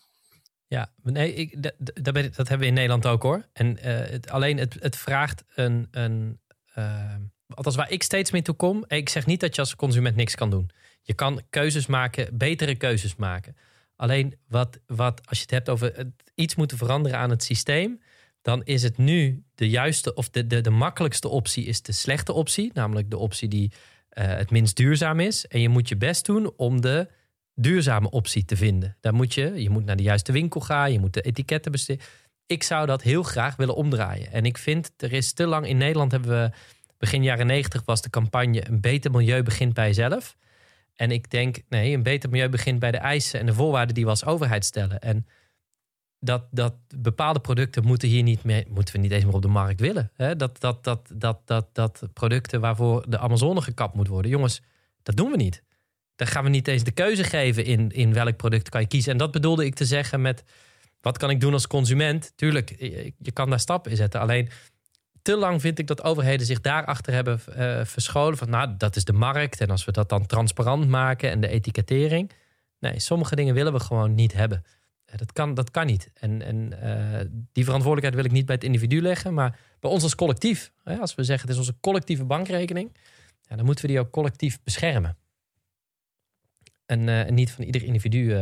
Ja, nee, ik, dat, dat, dat hebben we in Nederland ook hoor. En uh, het, alleen het, het vraagt een. een uh, althans, waar ik steeds mee toe kom. Ik zeg niet dat je als consument niks kan doen. Je kan keuzes maken, betere keuzes maken. Alleen wat, wat als je het hebt over iets moeten veranderen aan het systeem. Dan is het nu de juiste of de, de, de makkelijkste optie is de slechte optie. Namelijk de optie die uh, het minst duurzaam is. En je moet je best doen om de duurzame optie te vinden. Daar moet je, je moet naar de juiste winkel gaan, je moet de etiketten besteden. Ik zou dat heel graag willen omdraaien. En ik vind, er is te lang in Nederland hebben we, begin jaren negentig was de campagne een beter milieu begint bij jezelf. En ik denk, nee, een beter milieu begint bij de eisen en de voorwaarden die we als overheid stellen. En dat, dat bepaalde producten moeten hier niet meer, moeten we niet eens meer op de markt willen. Dat, dat, dat, dat, dat, dat producten waarvoor de Amazone gekapt moet worden. Jongens, dat doen we niet. Dan gaan we niet eens de keuze geven in, in welk product kan je kiezen. En dat bedoelde ik te zeggen met wat kan ik doen als consument? Tuurlijk, je kan daar stappen in zetten. Alleen te lang vind ik dat overheden zich daarachter hebben uh, verscholen. Van nou, dat is de markt. En als we dat dan transparant maken en de etikettering. Nee, sommige dingen willen we gewoon niet hebben. Eh, dat kan, dat kan niet. En, en uh, die verantwoordelijkheid wil ik niet bij het individu leggen, maar bij ons als collectief. Als we zeggen het is onze collectieve bankrekening, ja, dan moeten we die ook collectief beschermen. Eh, en, niet van ieder individu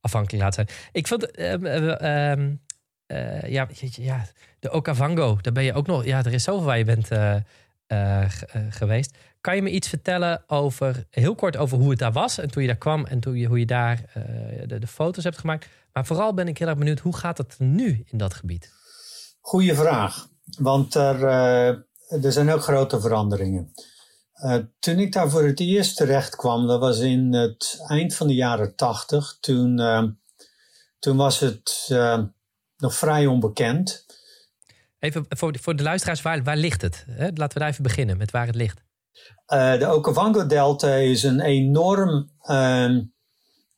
afhankelijk laten zijn. Ik vond, uh, ja, ja, de Okavango, daar ben je ook nog, ja, er is zoveel waar je bent geweest. Kan je me iets vertellen over, heel kort over hoe het daar was en toen je daar kwam en toen je, hoe je daar de, de, foto's hebt gemaakt. Maar vooral ben ik heel erg benieuwd, hoe gaat het nu in dat gebied? Goeie vraag, want er, er zijn ook grote veranderingen. toen ik daar voor het eerst terecht kwam, dat was in het eind van de jaren tachtig. Toen, toen was het nog vrij onbekend. Even voor, voor de luisteraars, waar, waar ligt het? Laten we daar even beginnen met waar het ligt. de Okavango-delta is een enorm ehm,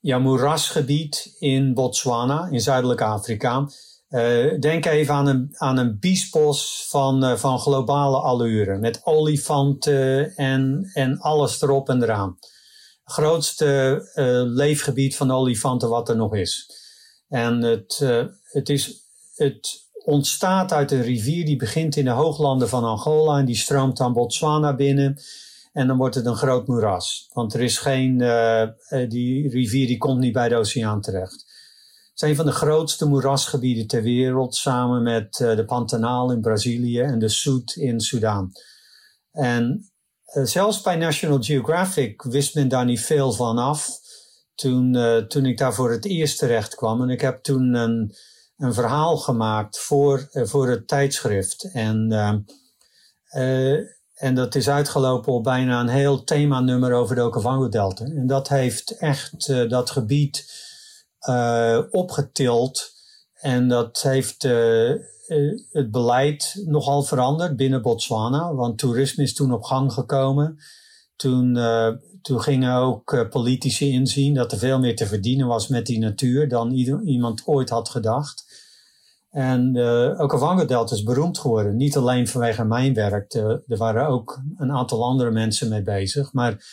ja, moerasgebied in Botswana, in Zuidelijk Afrika. Uh, denk even aan een, aan een biesbos van, uh, van globale allure. Met olifanten en, en alles erop en eraan. Grootste uh, leefgebied van olifanten wat er nog is. En het, het, is, het ontstaat uit een rivier die begint in de hooglanden van Angola. En die stroomt dan Botswana binnen. En dan wordt het een groot moeras. Want er is geen, uh, die rivier die komt niet bij de oceaan terecht. Het is een van de grootste moerasgebieden ter wereld, samen met uh, de Pantanal in Brazilië en de Soet in Sudan. En zelfs bij National Geographic wist men daar niet veel van af toen, toen ik daar voor het eerst terecht kwam. En ik heb toen een, een verhaal gemaakt voor, voor het tijdschrift. En en dat is uitgelopen op bijna een heel themanummer over de Okavango-delta. En dat heeft echt uh, dat gebied uh, opgetild. En dat heeft uh, het beleid nogal veranderd binnen Botswana. Want toerisme is toen op gang gekomen. Toen, toen gingen ook politici inzien dat er veel meer te verdienen was met die natuur dan iemand ooit had gedacht. En de Okavango-delta is beroemd geworden. Niet alleen vanwege mijn werk. er waren ook een aantal andere mensen mee bezig. Maar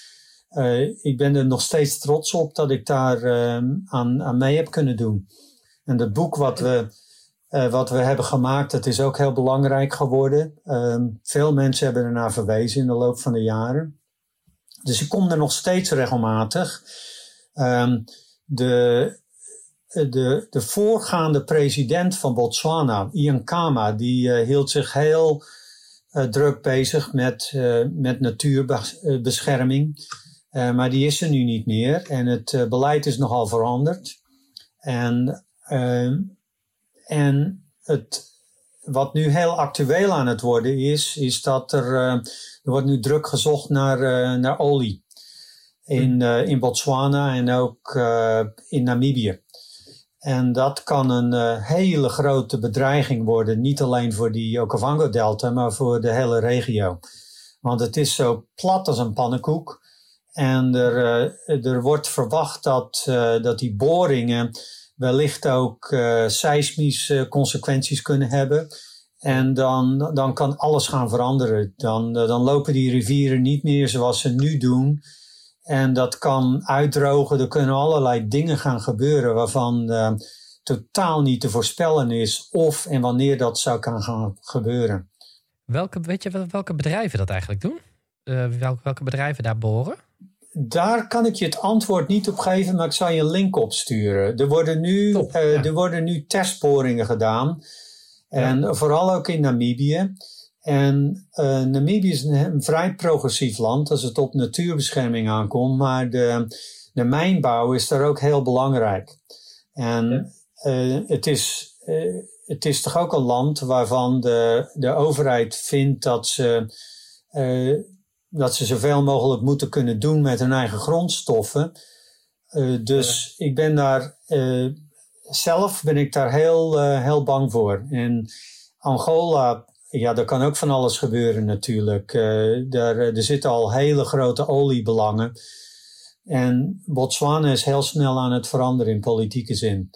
uh, ik ben er nog steeds trots op dat ik daar uh, aan, aan mee heb kunnen doen. En het boek wat we, uh, wat we hebben gemaakt, dat is ook heel belangrijk geworden. Ehm, veel mensen hebben ernaar verwezen in de loop van de jaren. Dus ik kom er nog steeds regelmatig. Um, de, de, de voorgaande president van Botswana, Ian Kama, die uh, hield zich heel uh, druk bezig met, uh, met natuurbescherming. maar die is er nu niet meer en het beleid is nogal veranderd. En, en het, wat nu heel actueel aan het worden is, is dat er, er wordt nu druk gezocht naar, naar olie. In, in Botswana en ook in Namibië. En dat kan een uh, hele grote bedreiging worden, niet alleen voor die Okavango-delta, maar voor de hele regio. Want het is zo plat als een pannenkoek. En er, uh, er wordt verwacht dat, uh, dat die boringen wellicht ook seismische consequenties kunnen hebben. En dan, dan kan alles gaan veranderen. Dan, dan lopen die rivieren niet meer zoals ze nu doen. En dat kan uitdrogen. Er kunnen allerlei dingen gaan gebeuren waarvan uh, totaal niet te voorspellen is of en wanneer dat zou gaan gebeuren. Welke, weet je welke bedrijven dat eigenlijk doen? Uh, welke, welke bedrijven daar boren? Daar kan ik je het antwoord niet op geven, maar ik zal je een link opsturen. Er worden nu, Top, uh, er worden nu testboringen gedaan. En ja. vooral ook in Namibië. En uh, Namibië is een, vrij progressief land als het op natuurbescherming aankomt, maar de, de mijnbouw is daar ook heel belangrijk. En uh, het, is, uh, het is toch ook een land waarvan de, de overheid vindt dat ze, dat ze zoveel mogelijk moeten kunnen doen met hun eigen grondstoffen. dus ja. ik ben daar zelf ben ik daar heel, heel bang voor. En Angola ja, er kan ook van alles gebeuren natuurlijk. Uh, daar, eh, er zitten al hele grote oliebelangen. En Botswana is heel snel aan het veranderen in politieke zin.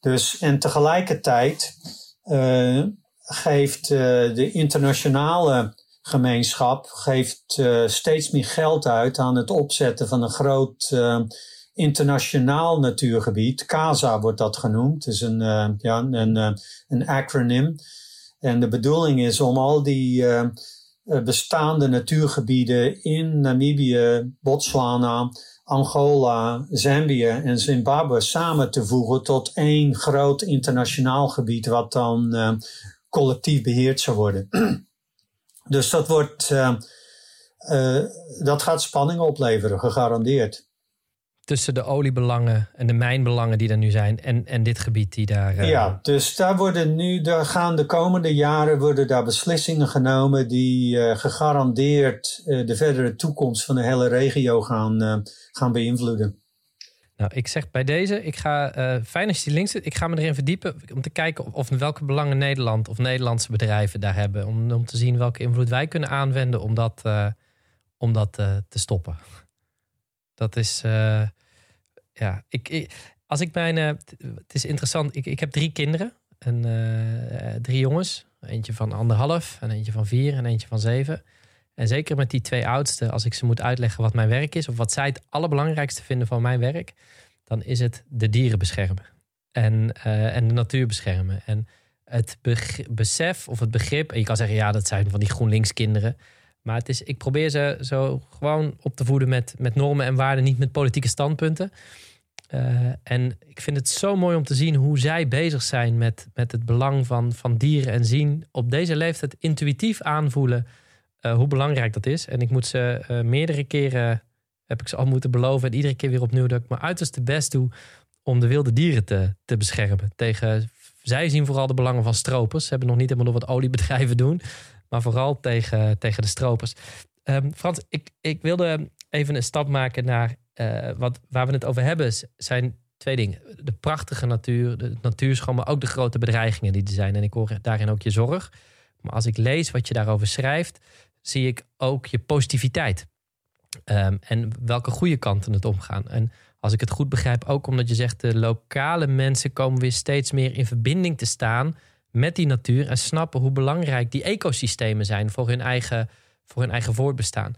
Dus, en tegelijkertijd uh, geeft de internationale gemeenschap geeft, steeds meer geld uit aan het opzetten van een groot internationaal natuurgebied. CASA wordt dat genoemd. Het is een, ja, een, een acronym. En de bedoeling is om al die uh, bestaande natuurgebieden in Namibië, Botswana, Angola, Zambia en Zimbabwe samen te voegen tot één groot internationaal gebied, wat dan uh, collectief beheerd zou worden. dus dat wordt, uh, dat gaat spanning opleveren, gegarandeerd. Tussen de oliebelangen en de mijnbelangen die er nu zijn en, en dit gebied die daar. Uh... Ja, dus daar worden nu, daar gaan de komende jaren worden daar beslissingen genomen die uh, gegarandeerd uh, de verdere toekomst van de hele regio gaan, gaan beïnvloeden. Nou, ik zeg bij deze, ik ga, fijn als je die links zit, ik ga me erin verdiepen om te kijken of, of welke belangen Nederland of Nederlandse bedrijven daar hebben. Om, om te zien welke invloed wij kunnen aanwenden om dat, om dat te stoppen. Dat is, uh, ja, ik, als ik mijn, uh, het is interessant, ik, ik heb drie kinderen. En, uh, drie jongens. Eentje van anderhalf, en eentje van vier en eentje van zeven. En zeker met die twee oudste, als ik ze moet uitleggen wat mijn werk is, of wat zij het allerbelangrijkste vinden van mijn werk, dan is het de dieren beschermen. En, en de natuur beschermen. En het besef of het begrip, en je kan zeggen, ja, dat zijn van die GroenLinks kinderen. Maar het is, ik probeer ze zo gewoon op te voeden met, met normen en waarden, niet met politieke standpunten. Uh, en ik vind het zo mooi om te zien hoe zij bezig zijn met, met het belang van, van dieren. En zien op deze leeftijd intuïtief aanvoelen uh, hoe belangrijk dat is. En ik moet ze uh, meerdere keren, heb ik ze al moeten beloven. En iedere keer weer opnieuw dat ik mijn uiterste best doe om de wilde dieren te, te beschermen. Tegen, zij zien vooral de belangen van stropers. Ze hebben nog niet helemaal door wat oliebedrijven doen maar vooral tegen, tegen de stropers. Um, Frans, ik, ik wilde even een stap maken naar uh, wat, waar we het over hebben. Zijn twee dingen. De prachtige natuur, de natuurschoon, maar ook de grote bedreigingen die er zijn. En ik hoor daarin ook je zorg. Maar als ik lees wat je daarover schrijft, zie ik ook je positiviteit. Um, en welke goede kanten het omgaan. En als ik het goed begrijp, ook omdat je zegt de lokale mensen komen weer steeds meer in verbinding te staan met die natuur en snappen hoe belangrijk die ecosystemen zijn voor hun eigen, voor hun eigen voortbestaan.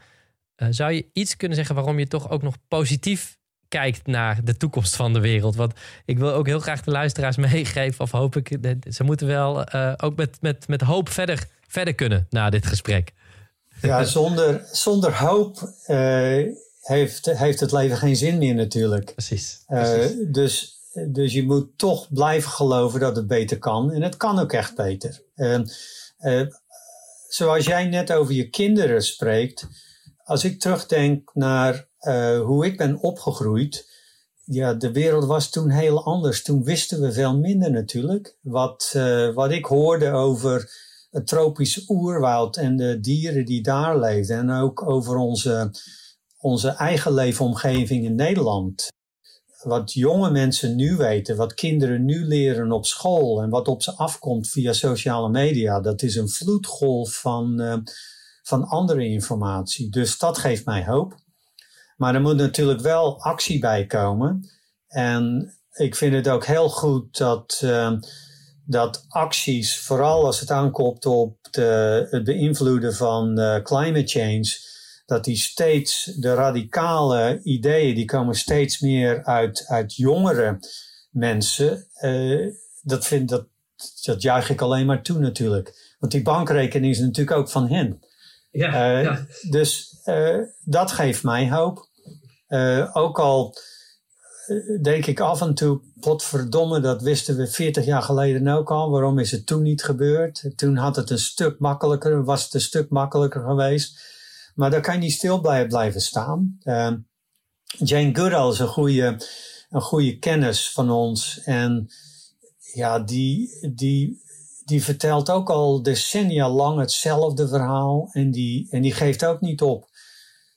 Uh, zou je iets kunnen zeggen waarom je toch ook nog positief kijkt naar de toekomst van de wereld? Want ik wil ook heel graag de luisteraars meegeven, of hoop ik, ze moeten wel uh, ook met, met, met hoop verder, verder kunnen na dit gesprek. Ja, zonder, zonder hoop uh, heeft, heeft het leven geen zin meer natuurlijk. Precies. precies. dus dus je moet toch blijven geloven dat het beter kan. En het kan ook echt beter. Uh, uh, zoals jij net over je kinderen spreekt. Als ik terugdenk naar uh, hoe ik ben opgegroeid. Ja, de wereld was toen heel anders. Toen wisten we veel minder natuurlijk. Wat, uh, wat ik hoorde over het tropisch oerwoud en de dieren die daar leefden. En ook over onze, onze eigen leefomgeving in Nederland wat jonge mensen nu weten, wat kinderen nu leren op school en wat op ze afkomt via sociale media, dat is een vloedgolf van, uh, van andere informatie. Dus dat geeft mij hoop. Maar er moet natuurlijk wel actie bij komen. En ik vind het ook heel goed dat, uh, dat acties, vooral als het aankomt op de, het beïnvloeden van uh, climate change, dat die steeds, de radicale ideeën, die komen steeds meer uit, uit jongere mensen. Uh, dat, vind, dat, dat juich ik alleen maar toe natuurlijk. Want die bankrekening is natuurlijk ook van hen. Ja, uh, ja. Dus uh, dat geeft mij hoop. ook al denk ik af en toe, potverdomme, dat wisten we 40 jaar geleden ook al. Waarom is het toen niet gebeurd? Toen had het een stuk makkelijker, was het een stuk makkelijker geweest. Maar daar kan je niet stil blijven staan. Uh, Jane Goodall is een goede, een goede kennis van ons. En ja, die, die, die vertelt ook al decennia lang hetzelfde verhaal. En die, en die geeft ook niet op.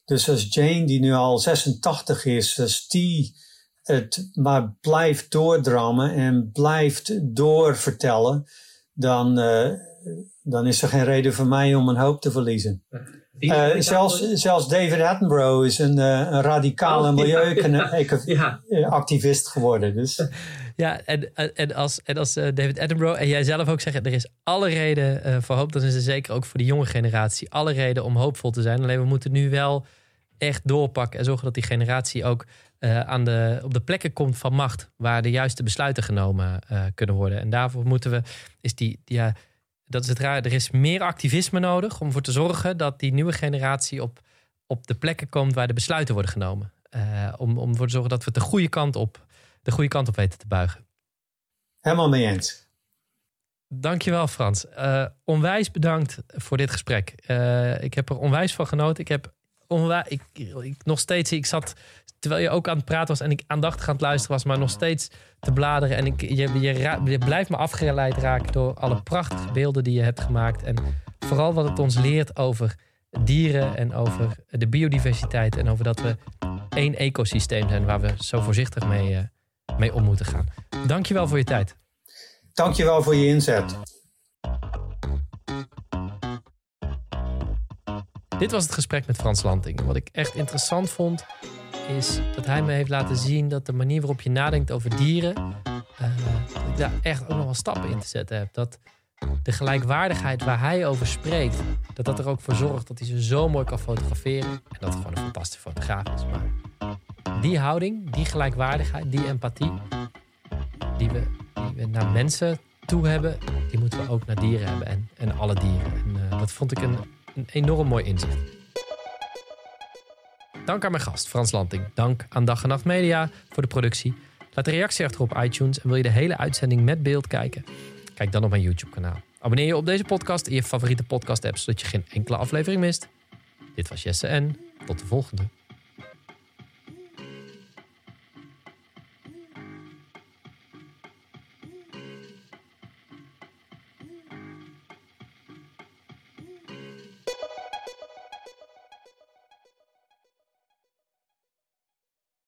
Dus als Jane, die nu al 86 is, als die het maar blijft doordrammen en blijft doorvertellen, dan, uh, dan is er geen reden voor mij om een hoop te verliezen. Uh, zelfs, zelfs David Attenborough is een, uh, een radicale oh, milieuactivist ja. geworden. Dus. Ja, en, en als, en als David Attenborough en jij zelf ook zeggen... er is alle reden uh, voor hoop, dan is er zeker ook voor de jonge generatie... alle reden om hoopvol te zijn. Alleen we moeten nu wel echt doorpakken en zorgen dat die generatie ook... aan de, op de plekken komt van macht... waar de juiste besluiten genomen kunnen worden. En daarvoor moeten we... is die, ja, dat is het raar. Er is meer activisme nodig om ervoor te zorgen dat die nieuwe generatie op, op de plekken komt waar de besluiten worden genomen. Uh, om, om ervoor te zorgen dat we de goede kant op, de goede kant op weten te buigen. Helemaal mee eens. Dankjewel Frans. Uh, onwijs bedankt voor dit gesprek. Uh, ik heb er onwijs van genoten. Ik heb ik, ik nog steeds, ik zat terwijl je ook aan het praten was en ik aandachtig aan het luisteren was, maar nog steeds te bladeren. En ik, je, je, je blijft me afgeleid raken door alle prachtige beelden die je hebt gemaakt. En vooral wat het ons leert over dieren en over de biodiversiteit. En over dat we één ecosysteem zijn waar we zo voorzichtig mee, eh, mee om moeten gaan. Dankjewel voor je tijd. Dankjewel voor je inzet. Dit was het gesprek met Frans Lanting. Wat ik echt interessant vond, is dat hij me heeft laten zien dat de manier waarop je nadenkt over dieren, eh, dat ik daar echt ook nog wel stappen in te zetten heb. Dat de gelijkwaardigheid waar hij over spreekt, dat dat er ook voor zorgt dat hij ze zo mooi kan fotograferen. En dat hij gewoon een fantastische fotograaf is. Maar die houding, die gelijkwaardigheid, die empathie, die we, die we naar mensen toe hebben, die moeten we ook naar dieren hebben en, en alle dieren. En eh, dat vond ik een, een enorm mooi inzicht. Dank aan mijn gast, Frans Lanting. Dank aan Dag en Nacht Media voor de productie. Laat een reactie achter op iTunes en wil je de hele uitzending met beeld kijken? Kijk dan op mijn YouTube-kanaal. Abonneer je op deze podcast in je favoriete podcast-app, zodat je geen enkele aflevering mist. Dit was Jesse en tot de volgende.